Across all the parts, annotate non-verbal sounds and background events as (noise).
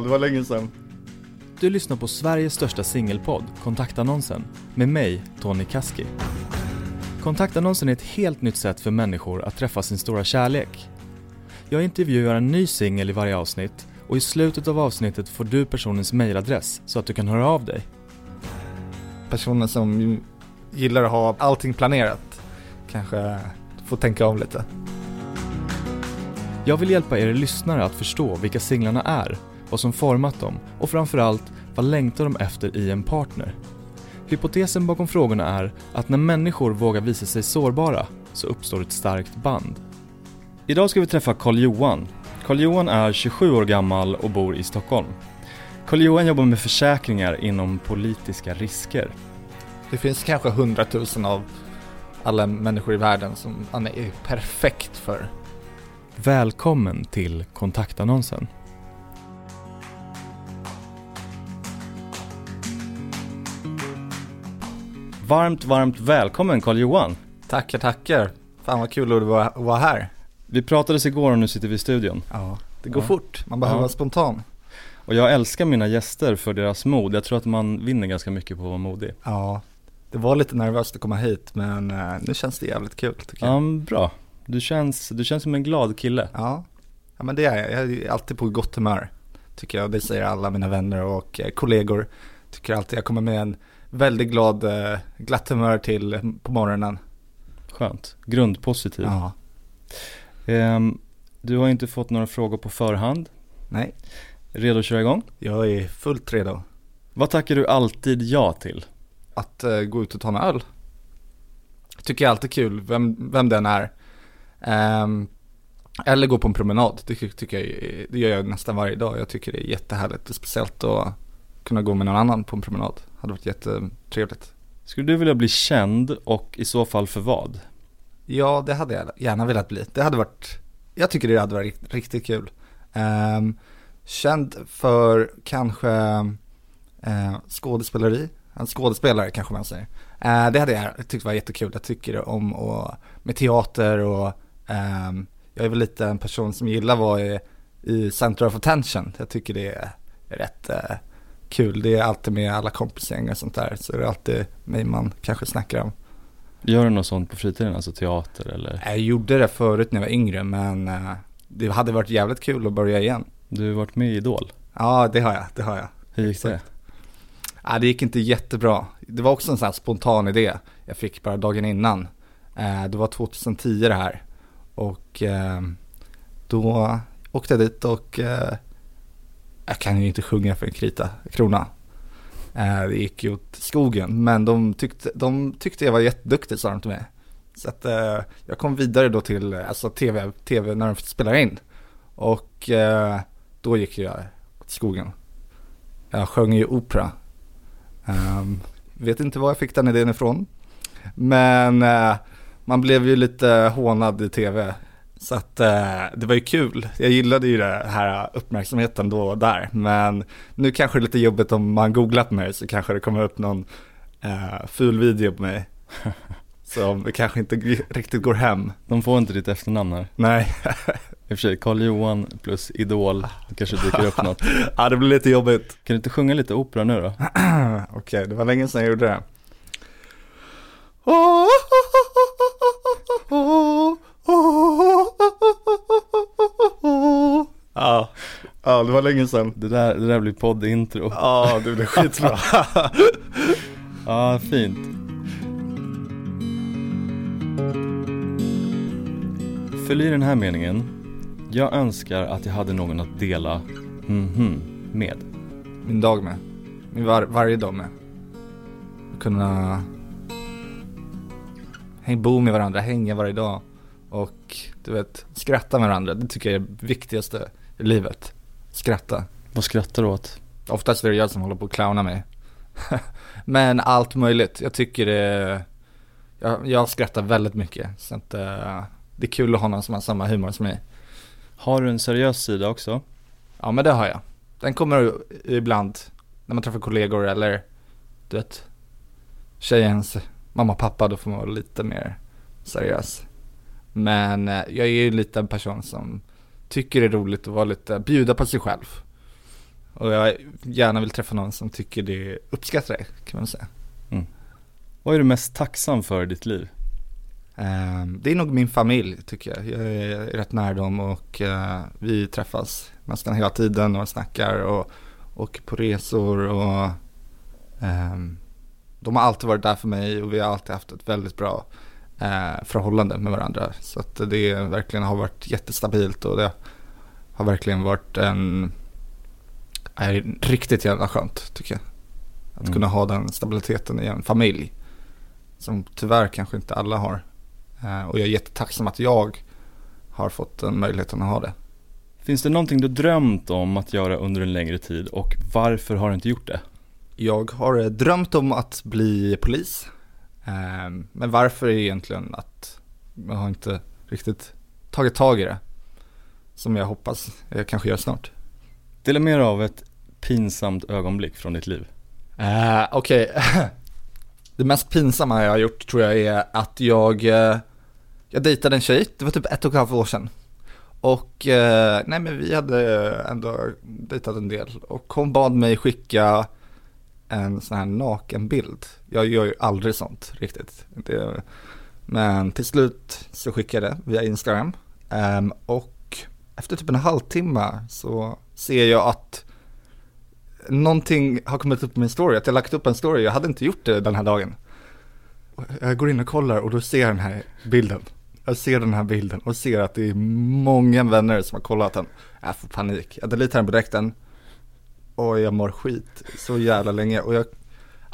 Ja, det var länge sedan. Du lyssnar på Sveriges största singelpodd, Kontaktannonsen, med mig, Tony Kaski. Kontaktannonsen är ett helt nytt sätt för människor att träffa sin stora kärlek. Jag intervjuar en ny singel i varje avsnitt och i slutet av avsnittet får du personens mejladress så att du kan höra av dig. Personer som gillar att ha allting planerat kanske får tänka om lite. Jag vill hjälpa er lyssnare att förstå vilka singlarna är, vad som format dem och framförallt vad längtar de efter i en partner. Hypotesen bakom frågorna är att när människor vågar visa sig sårbara så uppstår ett starkt band. Idag ska vi träffa Karl-Johan. Karl-Johan är 27 år gammal och bor i Stockholm. Karl-Johan jobbar med försäkringar inom politiska risker. Det finns kanske hundratusen av alla människor i världen som han är perfekt för. Välkommen till kontaktannonsen. Varmt, varmt välkommen Karl-Johan. Tackar, tackar. Fan vad kul att vara, här. Vi pratades igår och nu sitter vi i studion. Ja, det går Ja. fort. Man behöver Ja. vara spontan. Och jag älskar mina gäster för deras mod. Jag tror att man vinner ganska mycket på att vara modig. Ja, det var lite nervöst att komma hit men eh, nu känns det jävligt kul tycker jag. Ja, men bra. Du känns, du känns som en glad kille. Ja, ja men det är jag. Jag är alltid på gott humör. Tycker jag. Det säger alla mina vänner och eh, kollegor. Tycker alltid jag kommer med en väldigt glad, eh, glatt humör till på morgonen. Skönt. Grundpositiv. Ja, Ehm, du har inte fått några frågor på förhand. nej, Redo att köra igång? jag är fullt redo Vad tackar du alltid ja till? att eh, gå ut och ta en öl. Tycker jag alltid är kul, vem, vem den är. Ehm, eller gå på en promenad, det ty- tycker jag, det gör jag nästan varje dag. Jag tycker det är jättehärligt, och speciellt att kunna gå med någon annan på en promenad. Hade varit jättetrevligt. Skulle du vilja bli känd och i så fall för vad? Ja, det hade jag gärna velat bli. Det hade varit, jag tycker det hade varit rikt- riktigt kul. Um, känd för kanske uh, skådespeleri, en skådespelare kanske man säger. Eh, det hade jag tyckt var jättekul. Jag tycker om och, med teater och ehm, jag är väl lite en person som gillar att vara i, i center of attention. Jag tycker det är rätt eh, kul. Det är alltid med alla kompisgäng och sånt där. Så det är alltid mig man kanske snackar om. Gör du något sånt på fritiden, alltså teater eller? Jag gjorde det förut när jag var yngre men eh, det hade varit jävligt kul att börja igen. Du har varit med i Idol. Ja, det har jag, det har jag. Hur gick det? Ja, det gick inte jättebra. Det var också en sån här spontan idé jag fick bara dagen innan. Eh, det var 2010 det här. Och eh, då åkte jag dit och jag kan ju inte sjunga för en krita, krona. Eh, det gick ju åt skogen, men de tyckte, de tyckte jag var jätteduktig sa de till mig. Så att eh, jag kom vidare då till alltså tv, tv när de spelade in. Och eh, då gick jag åt skogen. Jag sjöng ju opera. Um, vet inte var jag fick den idén ifrån. Men eh, man blev ju lite hånad i tv. Så att eh, det var ju kul. Jag gillade ju det här uppmärksamheten då och där. Men nu kanske det är lite jobbigt om man googlar på mig så kanske det kommer upp någon eh, ful video på mig. (laughs) Som kanske inte riktigt går hem. De får inte ditt efternamn här. Nej, (laughs) I och för sig, Karl Johan plus Idol, det kanske dyker upp något. (laughs) ja, det blir lite jobbigt. Kan du inte sjunga lite opera nu då? (clears throat) Okej, det var länge sedan jag gjorde det. Ja, (clears throat) ja det var länge sedan. Det där, det där blir poddintro. Ja, det blev skitbra. (laughs) Ja, fint. Fyll i den här meningen. Jag önskar att jag hade någon att dela mhm med. Min dag med. Min var, varje dag med. Kunna häng, bo med varandra, hänga varje dag. Och du vet, skratta med varandra. Det tycker jag är det viktigaste i livet. Skratta. Vad skrattar du åt? Oftast är det jag som håller på att clowna mig. (laughs) Men allt möjligt. Jag tycker det, jag, jag skrattar väldigt mycket. Så att, eh, det är kul att ha någon som har samma humor som mig. Har du en seriös sida också? Ja men det har jag. Den kommer ibland när man träffar kollegor eller du vet tjejens mamma och pappa då får man vara lite mer seriös. Men eh, jag är ju lite en person som tycker det är roligt att vara lite, bjuda på sig själv. Och jag gärna vill träffa någon som tycker det uppskattar det, kan man säga. Vad är du mest tacksam för i ditt liv? Ehm, Det är nog min familj tycker jag. Jag är rätt nära dem och eh, vi träffas nästan hela tiden och snackar och åker på resor och ehm, de har alltid varit där för mig och vi har alltid haft ett väldigt bra eh, förhållande med varandra. Så att det verkligen har varit jättestabilt och det har verkligen varit en, är riktigt jävla skönt tycker jag. Att Mm. kunna ha den stabiliteten i en familj. Som tyvärr kanske inte alla har. Eh, Och jag är jättetacksam att jag har fått den möjligheten att ha det. Finns det någonting du drömt om att göra under en längre tid och varför har du inte gjort det? Jag har eh, drömt om att bli polis. Eh, Men varför är egentligen att jag har inte riktigt tagit tag i det. Som jag hoppas jag kanske gör snart. Dela med dig av ett pinsamt ögonblick från ditt liv. Uh, Okej, (laughs) det mest pinsamma jag har gjort tror jag är att jag, eh, jag dejtade en tjej, det var typ ett och ett halvt år sedan. Och eh, nej men vi hade ändå dejtat en del och hon bad mig skicka en sån här nakenbild. Jag gör ju aldrig sånt riktigt. Det, men till slut så skickade jag det via Instagram. Um, och efter typ en halvtimme så ser jag att någonting har kommit upp på min story, att jag lagt upp en story, jag hade inte gjort det den här dagen. Jag går in och kollar och då ser jag den här bilden. Jag ser den här bilden och ser att det är många vänner som har kollat den. Jag får panik, jag deletar den på direkten. Och jag mår skit så jävla länge och jag,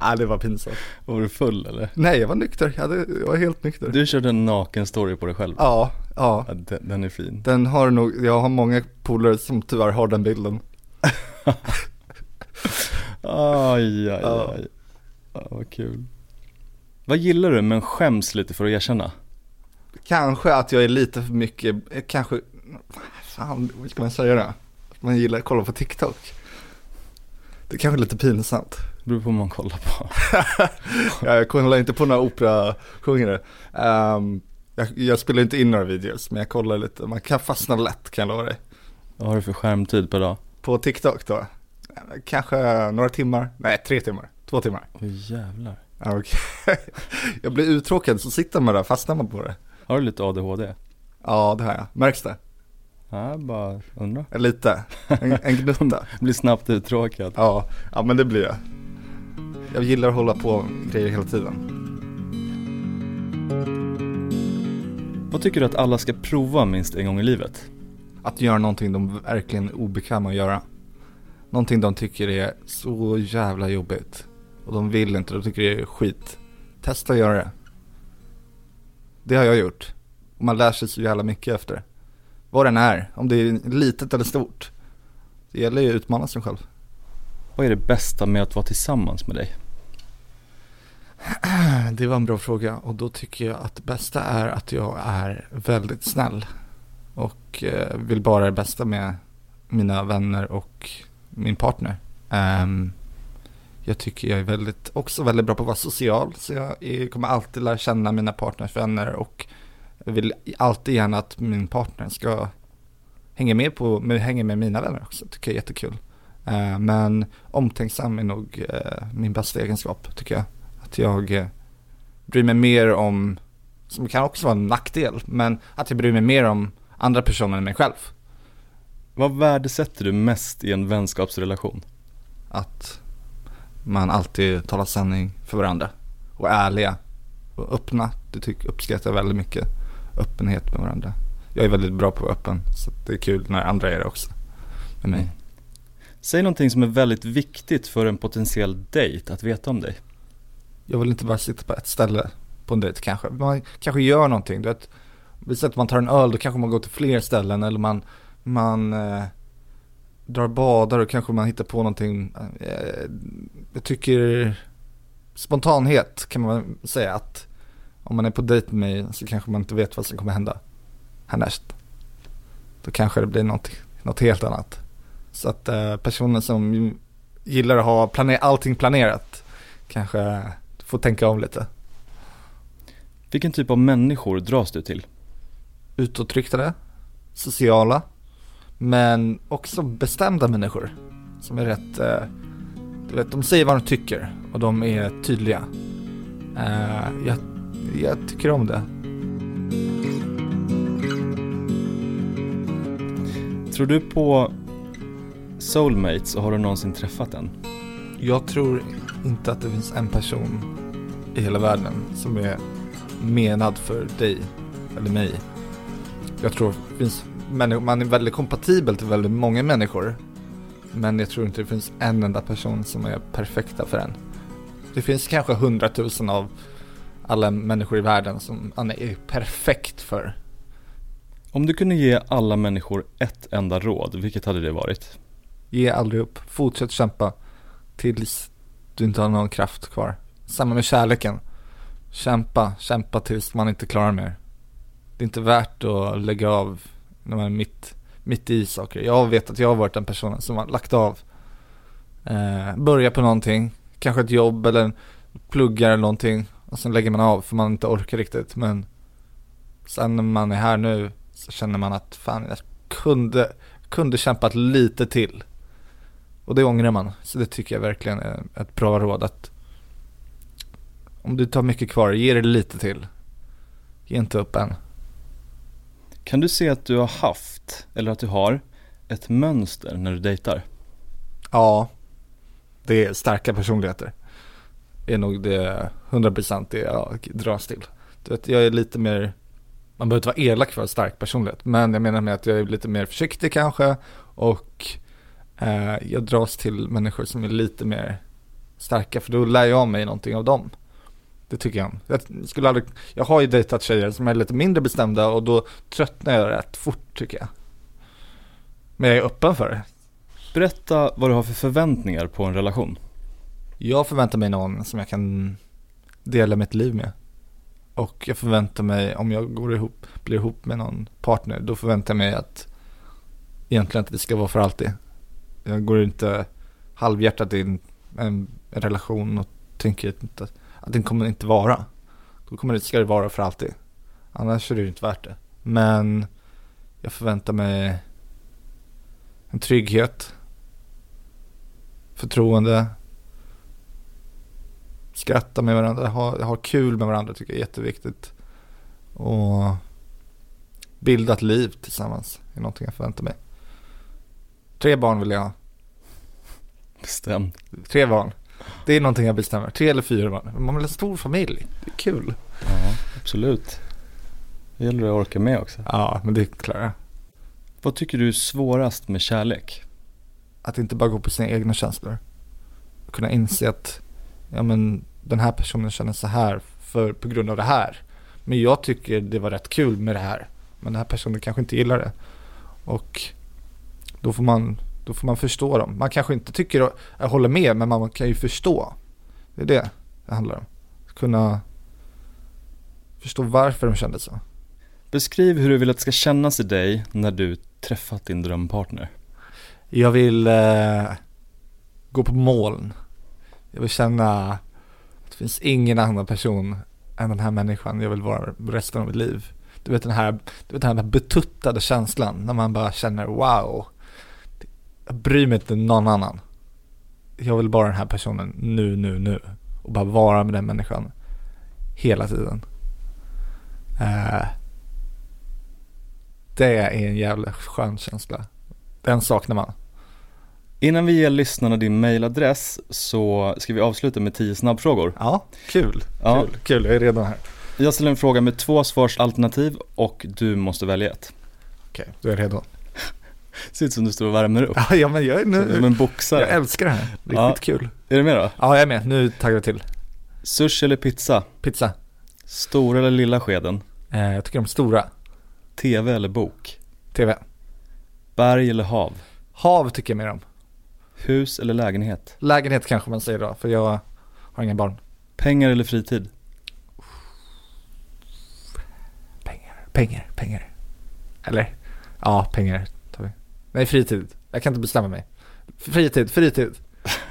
nej det var pinsamt. Var du full eller? Nej jag var nykter, jag, hade, jag var helt nykter. Du körde en naken story på dig själv? Ja, ja. Ja, den, den är fin. Den har nog, jag har många polare som tyvärr har den bilden. (laughs) Aj, aj, Ja. aj. Ja, vad kul. Vad gillar du men skäms lite för att erkänna? Kanske att jag är lite för mycket, kanske, fan, vad ska man säga då? Man gillar att kolla på TikTok. Det är kanske är lite pinsamt. Det beror på vad man kollar på. (laughs) Jag kollar inte på några operasjungare. Um, jag, jag spelar inte in några videos, men jag kollar lite. Man kan fastna lätt, kan jag lova dig. Vad har du för skärmtid per dag? På TikTok då? Kanske några timmar, nej tre timmar, två timmar. Åh jävlar. Ja, okej. (laughs) Jag blir uttråkad så sitter man där, fastnar man på det. Har du lite ADHD? Ja, det har jag. Märks det? Ja, jag bara undrar. Eh, (laughs) Lite. En, en gnutta. (laughs) Blir snabbt uttråkad. Ja, ja men det blir jag. Jag gillar att hålla på med grejer hela tiden. Vad tycker du att alla ska prova minst en gång i livet? Att göra någonting de verkligen är obekväma att göra. Någonting de tycker är så jävla jobbigt. Och de vill inte, de tycker det är skit. Testa att göra det. Det har jag gjort. Och man lär sig så jävla mycket efter det. Vad den är, om det är litet eller stort. Det gäller ju att utmana sig själv. Vad är det bästa med att vara tillsammans med dig? (clears throat) Det var en bra fråga och då tycker jag att det bästa är att jag är väldigt snäll. Och eh, vill bara det bästa med mina vänner och min partner. Ehm, jag tycker jag är väldigt, också väldigt bra på att vara social. Så jag kommer alltid lära känna mina partners vänner och jag vill alltid gärna att min partner ska hänga med på, hänga med mina vänner också. Tycker jag är jättekul. Eh, men omtänksam är nog eh, min bästa egenskap tycker jag. Att jag eh, bryr mig mer om, som kan också vara en nackdel, men att jag bryr mig mer om andra personer än mig själv. Vad värdesätter du mest i en vänskapsrelation? Att man alltid talar sanning för varandra och är ärliga och öppna. Det tycker, uppskattar jag väldigt mycket. Öppenhet med varandra. Jag är väldigt bra på att vara öppen, så det är kul när andra är det också. Med mig. Säg någonting som är väldigt viktigt för en potentiell dejt att veta om dig. Jag vill inte bara sitta på ett ställe på en dejt kanske. Man kanske gör någonting. Du vet, vi säger att man tar en öl, då kanske man går till fler ställen eller man, man eh, drar badar och kanske man hittar på någonting. Eh, jag tycker spontanhet kan man säga att om man är på dejt med mig så kanske man inte vet vad som kommer hända härnäst. Då kanske det blir något, något helt annat. Så att eh, personer som gillar att ha planer- allting planerat kanske får tänka om lite. Vilken typ av människor dras du till? Utåtriktade, sociala, men också bestämda människor. som är rätt, eh, du vet, de säger vad de tycker och de är tydliga. Eh, jag, jag tycker om det. Tror du på soulmates och har du någonsin träffat en? Jag tror inte att det finns en person i hela världen som är menad för dig eller mig. Jag tror det finns människor, man är väldigt kompatibel till väldigt många människor. Men jag tror inte det finns en enda person som är perfekta för en. Det finns kanske hundratusen av alla människor i världen som man är perfekt för. Om du kunde ge alla människor ett enda råd, vilket hade det varit? Ge aldrig upp, fortsätt kämpa tills du inte har någon kraft kvar. Samma med kärleken. Kämpa, kämpa tills man inte klarar mer. Det är inte värt att lägga av när man är mitt, mitt i saker. Jag vet att jag har varit den personen som har lagt av. Eh, börja på någonting, kanske ett jobb eller pluggar eller någonting. Och sen lägger man av för man inte orkar riktigt. Men sen när man är här nu så känner man att fan jag kunde, kunde kämpat lite till. Och det ångrar man. Så det tycker jag verkligen är ett bra råd att om du tar mycket kvar, ge det lite till. Ge inte upp än. Kan du se att du har haft, eller att du har, ett mönster när du dejtar? Ja, det är starka personligheter. Är nog det 100% det jag dras till. Du vet, jag är lite mer, man behöver inte vara elak för att vara stark personlighet. Men jag menar med att jag är lite mer försiktig kanske. Och eh, jag dras till människor som är lite mer starka. För då lär jag mig någonting av dem. Det tycker jag. Jag, skulle aldrig, jag har ju dejtat tjejer som är lite mindre bestämda och då tröttnar jag rätt fort tycker jag. Men jag är öppen för det. Berätta vad du har för förväntningar på en relation. Jag förväntar mig någon som jag kan dela mitt liv med. Och jag förväntar mig, om jag går ihop, blir ihop med någon partner, då förväntar jag mig att egentligen att det ska vara för alltid. Jag går inte halvhjärtat in en relation och tänker inte att den kommer inte vara. Då kommer det, ska det vara för alltid. Annars är det inte värt det. Men jag förväntar mig en trygghet, förtroende, skratta med varandra, ha, ha kul med varandra tycker jag är jätteviktigt. Och bilda ett liv tillsammans är någonting jag förväntar mig. Tre barn vill jag ha. Bestämt. Tre barn. Det är någonting jag bestämmer. Tre eller fyra barn. Man vill ha en stor familj. Det är kul. Ja, absolut. Det gäller att orka med också. Ja, men det klarar jag. Vad tycker du är svårast med kärlek? Att inte bara gå på sina egna känslor. Kunna inse att ja, men, den här personen känner så här för, på grund av det här. Men jag tycker det var rätt kul med det här. Men den här personen kanske inte gillar det. Och då får man då får man förstå dem. Man kanske inte tycker att jag håller med, men man kan ju förstå. Det är det det handlar om. Kunna förstå varför de kände så. Beskriv hur du vill att det ska kännas i dig när du träffat din drömpartner. Jag vill eh, gå på moln. Jag vill känna att det finns ingen annan person än den här människan jag vill vara resten av mitt liv. Du vet den här, du vet den här betuttade känslan när man bara känner wow jag bryr mig inte någon annan. Jag vill bara den här personen nu, nu, nu. Och bara vara med den människan hela tiden. Uh, det är en jävla skön känsla. Den saknar man. Innan vi ger lyssnarna din mailadress så ska vi avsluta med tio snabbfrågor. Ja, kul. Ja. Kul, kul. Jag är redo här. Jag ställer en fråga med två svarsalternativ och du måste välja ett. Okej, då är redo. (laughs) Ser ut som du står och värmer upp. (laughs) Ja, men jag är nu. Som en boxare. Jag älskar det här. Riktigt ja. kul. Är du med då? Ja, jag är med. Nu taggar jag till. Sushi eller pizza? Pizza. Stora eller lilla skeden? Eh, jag tycker de stora. TV eller bok? TV. Berg eller hav? Hav tycker jag mer om. Hus eller lägenhet? Lägenhet kanske man säger då, för jag har inga barn. Pengar eller fritid? Pengar, pengar, pengar. Eller? Ja, pengar Nej, fritid. Jag kan inte bestämma mig. Fritid, fritid.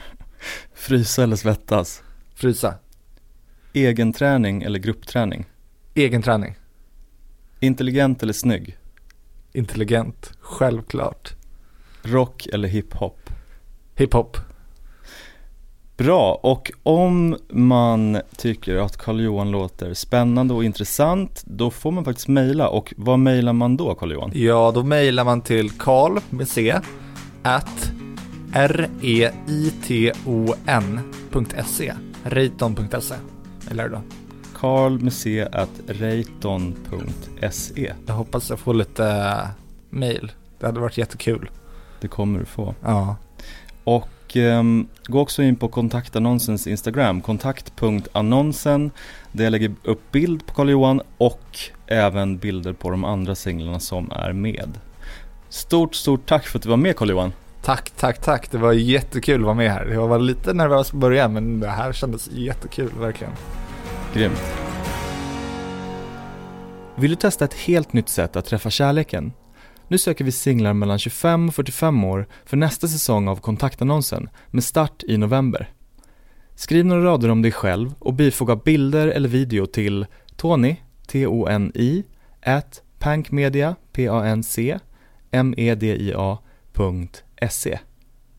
(laughs) Frysa eller svettas? Frysa. Egen träning eller gruppträning? Egen träning. Intelligent eller snygg? Intelligent, självklart. Rock eller hiphop? Hiphop. Bra, och om man tycker att Carl-Johan låter spännande och intressant, då får man faktiskt mejla. Och vad mejlar man då, Carl-Johan? Ja, då mejlar man till karl med c at reiton.se reiton.se eller då. Carl med c at reiton.se Jag hoppas jag får lite äh, mejl. Det hade varit jättekul. Det kommer du få. Ja. Och um, gå också in på kontaktannonsens Instagram, kontakt.annonsen, där jag lägger upp bild på Carl-Johan och även bilder på de andra singlarna som är med. Stort, stort tack för att du var med Carl-Johan. Tack, tack, tack. Det var jättekul att vara med här. Jag var lite nervös i början men det här kändes jättekul verkligen. Grymt. Vill du testa ett helt nytt sätt att träffa kärleken? Nu söker vi singlar mellan 25 och 45 år för nästa säsong av kontaktannonsen med start i november. Skriv några rader om dig själv och bifoga bilder eller video till Tony, T-O-N-I, at pankmedia, P-A-N-C, M-E-D-I-A.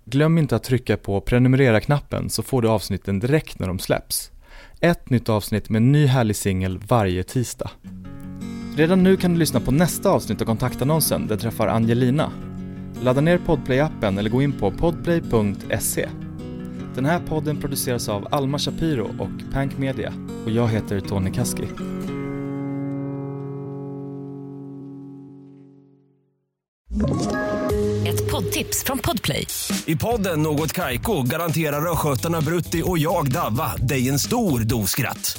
Glöm inte att trycka på prenumerera-knappen så får du avsnitten direkt när de släpps. Ett nytt avsnitt med en ny härlig singel varje tisdag. Redan nu kan du lyssna på nästa avsnitt av kontaktannonsen där träffar Angelina. Ladda ner Podplay-appen eller gå in på podplay.se. Den här podden produceras av Alma Shapiro och Pank Media och jag heter Tony Kaski. Ett poddtips från Podplay. I podden Något Kaiko garanterar östgötarna Brutti och jag, Davva, dig en stor dos skratt.